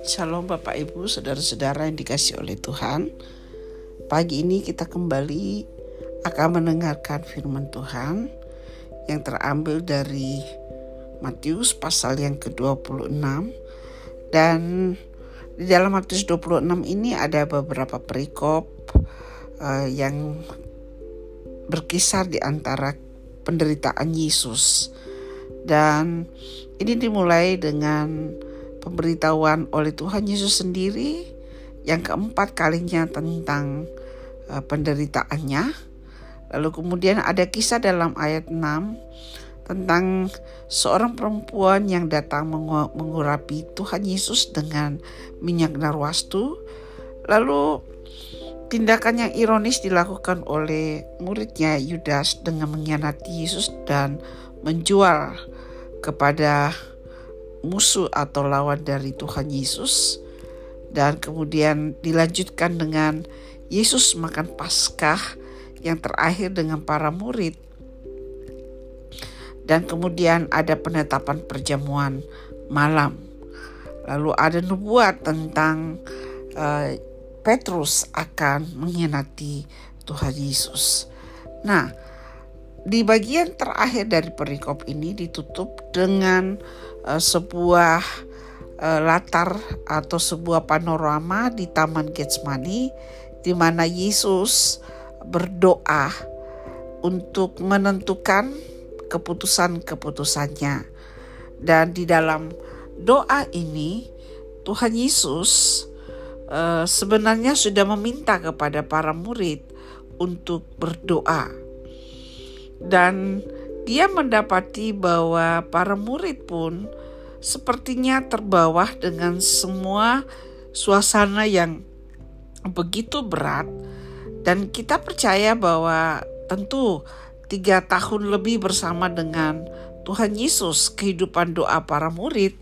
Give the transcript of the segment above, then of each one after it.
Shalom Bapak Ibu, saudara-saudara yang dikasih oleh Tuhan. Pagi ini kita kembali akan mendengarkan firman Tuhan yang terambil dari Matius pasal yang ke-26 dan di dalam Matius 26 ini ada beberapa perikop uh, yang berkisar di antara penderitaan Yesus dan ini dimulai dengan pemberitahuan oleh Tuhan Yesus sendiri yang keempat kalinya tentang uh, penderitaannya. Lalu kemudian ada kisah dalam ayat 6 tentang seorang perempuan yang datang mengurapi Tuhan Yesus dengan minyak narwastu. Lalu tindakan yang ironis dilakukan oleh muridnya Yudas dengan mengkhianati Yesus dan menjual kepada musuh atau lawan dari Tuhan Yesus dan kemudian dilanjutkan dengan Yesus makan Paskah yang terakhir dengan para murid. Dan kemudian ada penetapan perjamuan malam. Lalu ada nubuat tentang uh, Petrus akan mengkhianati Tuhan Yesus. Nah di bagian terakhir dari perikop ini ditutup dengan uh, sebuah uh, latar atau sebuah panorama di Taman Getsemani di mana Yesus berdoa untuk menentukan keputusan-keputusannya. Dan di dalam doa ini Tuhan Yesus uh, sebenarnya sudah meminta kepada para murid untuk berdoa dan dia mendapati bahwa para murid pun sepertinya terbawa dengan semua suasana yang begitu berat dan kita percaya bahwa tentu tiga tahun lebih bersama dengan Tuhan Yesus kehidupan doa para murid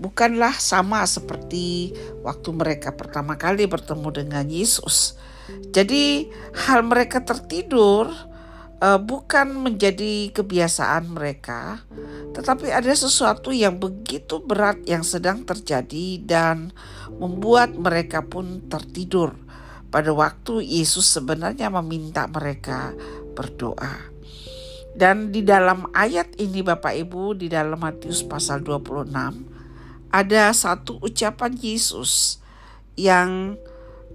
bukanlah sama seperti waktu mereka pertama kali bertemu dengan Yesus. Jadi hal mereka tertidur uh, bukan menjadi kebiasaan mereka, tetapi ada sesuatu yang begitu berat yang sedang terjadi dan membuat mereka pun tertidur. Pada waktu Yesus sebenarnya meminta mereka berdoa. Dan di dalam ayat ini Bapak Ibu di dalam Matius pasal 26 ada satu ucapan Yesus yang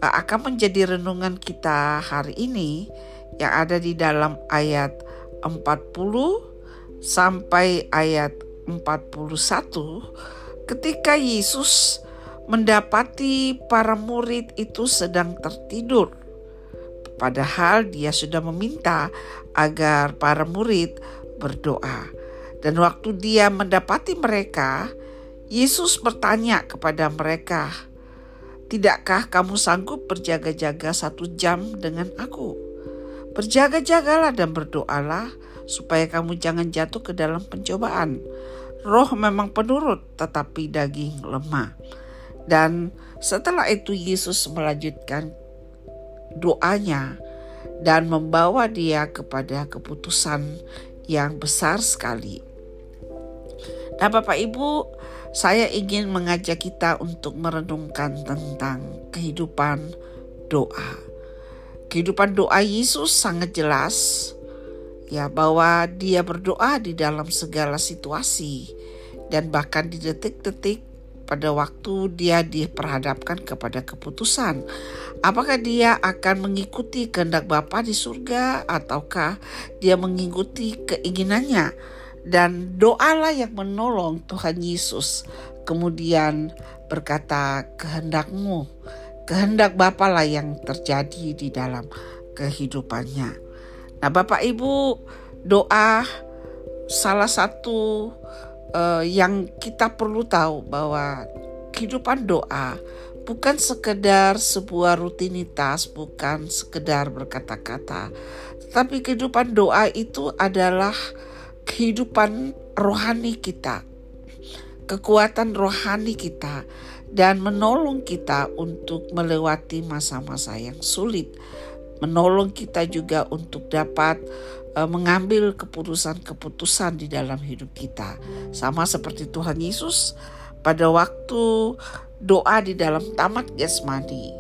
akan menjadi renungan kita hari ini yang ada di dalam ayat 40 sampai ayat 41 ketika Yesus mendapati para murid itu sedang tertidur padahal dia sudah meminta agar para murid berdoa. Dan waktu dia mendapati mereka Yesus bertanya kepada mereka Tidakkah kamu sanggup berjaga-jaga satu jam dengan aku? Berjaga-jagalah dan berdoalah supaya kamu jangan jatuh ke dalam pencobaan. Roh memang penurut tetapi daging lemah. Dan setelah itu Yesus melanjutkan doanya dan membawa dia kepada keputusan yang besar sekali. Nah, Bapak Ibu, saya ingin mengajak kita untuk merenungkan tentang kehidupan doa. Kehidupan doa Yesus sangat jelas ya bahwa dia berdoa di dalam segala situasi dan bahkan di detik-detik pada waktu dia diperhadapkan kepada keputusan. Apakah dia akan mengikuti kehendak Bapa di surga ataukah dia mengikuti keinginannya dan doalah yang menolong Tuhan Yesus kemudian berkata kehendakmu kehendak Bapa lah yang terjadi di dalam kehidupannya. Nah, Bapak Ibu, doa salah satu uh, yang kita perlu tahu bahwa kehidupan doa bukan sekedar sebuah rutinitas, bukan sekedar berkata-kata, tetapi kehidupan doa itu adalah kehidupan rohani kita, kekuatan rohani kita dan menolong kita untuk melewati masa-masa yang sulit. Menolong kita juga untuk dapat uh, mengambil keputusan-keputusan di dalam hidup kita. Sama seperti Tuhan Yesus pada waktu doa di dalam tamat Gesmadi.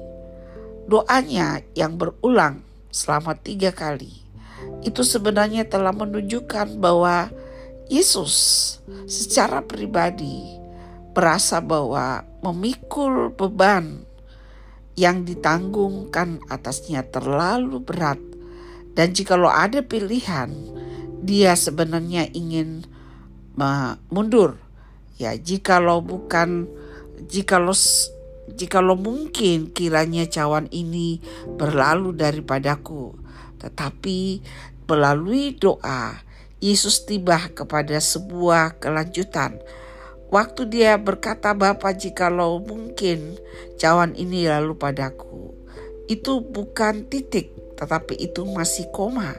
Doanya yang berulang selama tiga kali itu sebenarnya telah menunjukkan bahwa Yesus secara pribadi merasa bahwa memikul beban yang ditanggungkan atasnya terlalu berat. Dan jikalau ada pilihan dia sebenarnya ingin mundur. Ya jikalau bukan jikalau jikalau mungkin kiranya cawan ini berlalu daripadaku tetapi melalui doa Yesus tiba kepada sebuah kelanjutan Waktu dia berkata Bapa jikalau mungkin cawan ini lalu padaku. Itu bukan titik tetapi itu masih koma.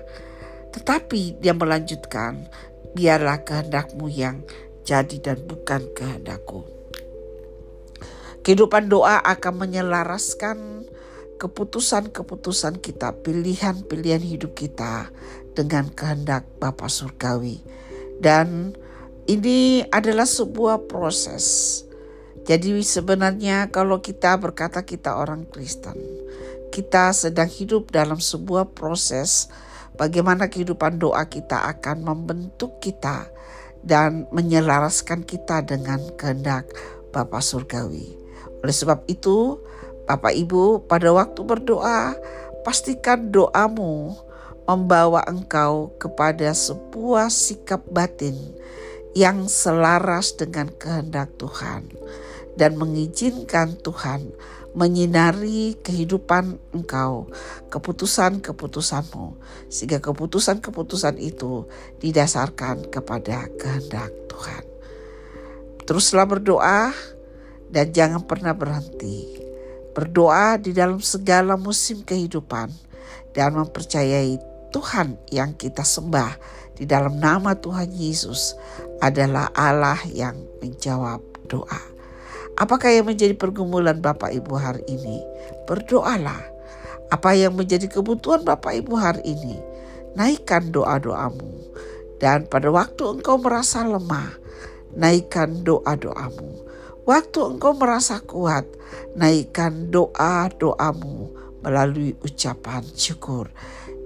Tetapi dia melanjutkan biarlah kehendakmu yang jadi dan bukan kehendakku. Kehidupan doa akan menyelaraskan keputusan-keputusan kita, pilihan-pilihan hidup kita dengan kehendak Bapa Surgawi. Dan ini adalah sebuah proses. Jadi sebenarnya kalau kita berkata kita orang Kristen, kita sedang hidup dalam sebuah proses bagaimana kehidupan doa kita akan membentuk kita dan menyelaraskan kita dengan kehendak Bapa Surgawi. Oleh sebab itu, Bapak Ibu pada waktu berdoa, pastikan doamu membawa engkau kepada sebuah sikap batin yang selaras dengan kehendak Tuhan dan mengizinkan Tuhan menyinari kehidupan engkau, keputusan-keputusanmu, sehingga keputusan-keputusan itu didasarkan kepada kehendak Tuhan. Teruslah berdoa dan jangan pernah berhenti. Berdoa di dalam segala musim kehidupan dan mempercayai Tuhan yang kita sembah di dalam nama Tuhan Yesus adalah Allah yang menjawab doa. Apakah yang menjadi pergumulan Bapak Ibu hari ini? Berdoalah. Apa yang menjadi kebutuhan Bapak Ibu hari ini? Naikkan doa-doamu. Dan pada waktu engkau merasa lemah, naikkan doa-doamu. Waktu engkau merasa kuat, naikkan doa-doamu melalui ucapan syukur.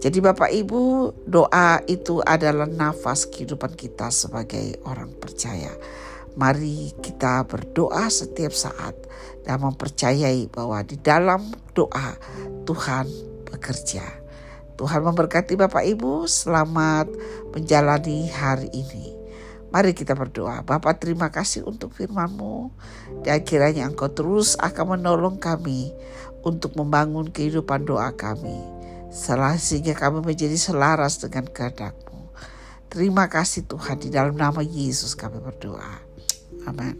Jadi Bapak Ibu, doa itu adalah nafas kehidupan kita sebagai orang percaya. Mari kita berdoa setiap saat dan mempercayai bahwa di dalam doa Tuhan bekerja. Tuhan memberkati Bapak Ibu, selamat menjalani hari ini. Mari kita berdoa. Bapak terima kasih untuk firmanmu. Dan kiranya Engkau terus akan menolong kami untuk membangun kehidupan doa kami. Salah sehingga kami menjadi selaras dengan kehendakmu. Terima kasih Tuhan di dalam nama Yesus kami berdoa. Amin.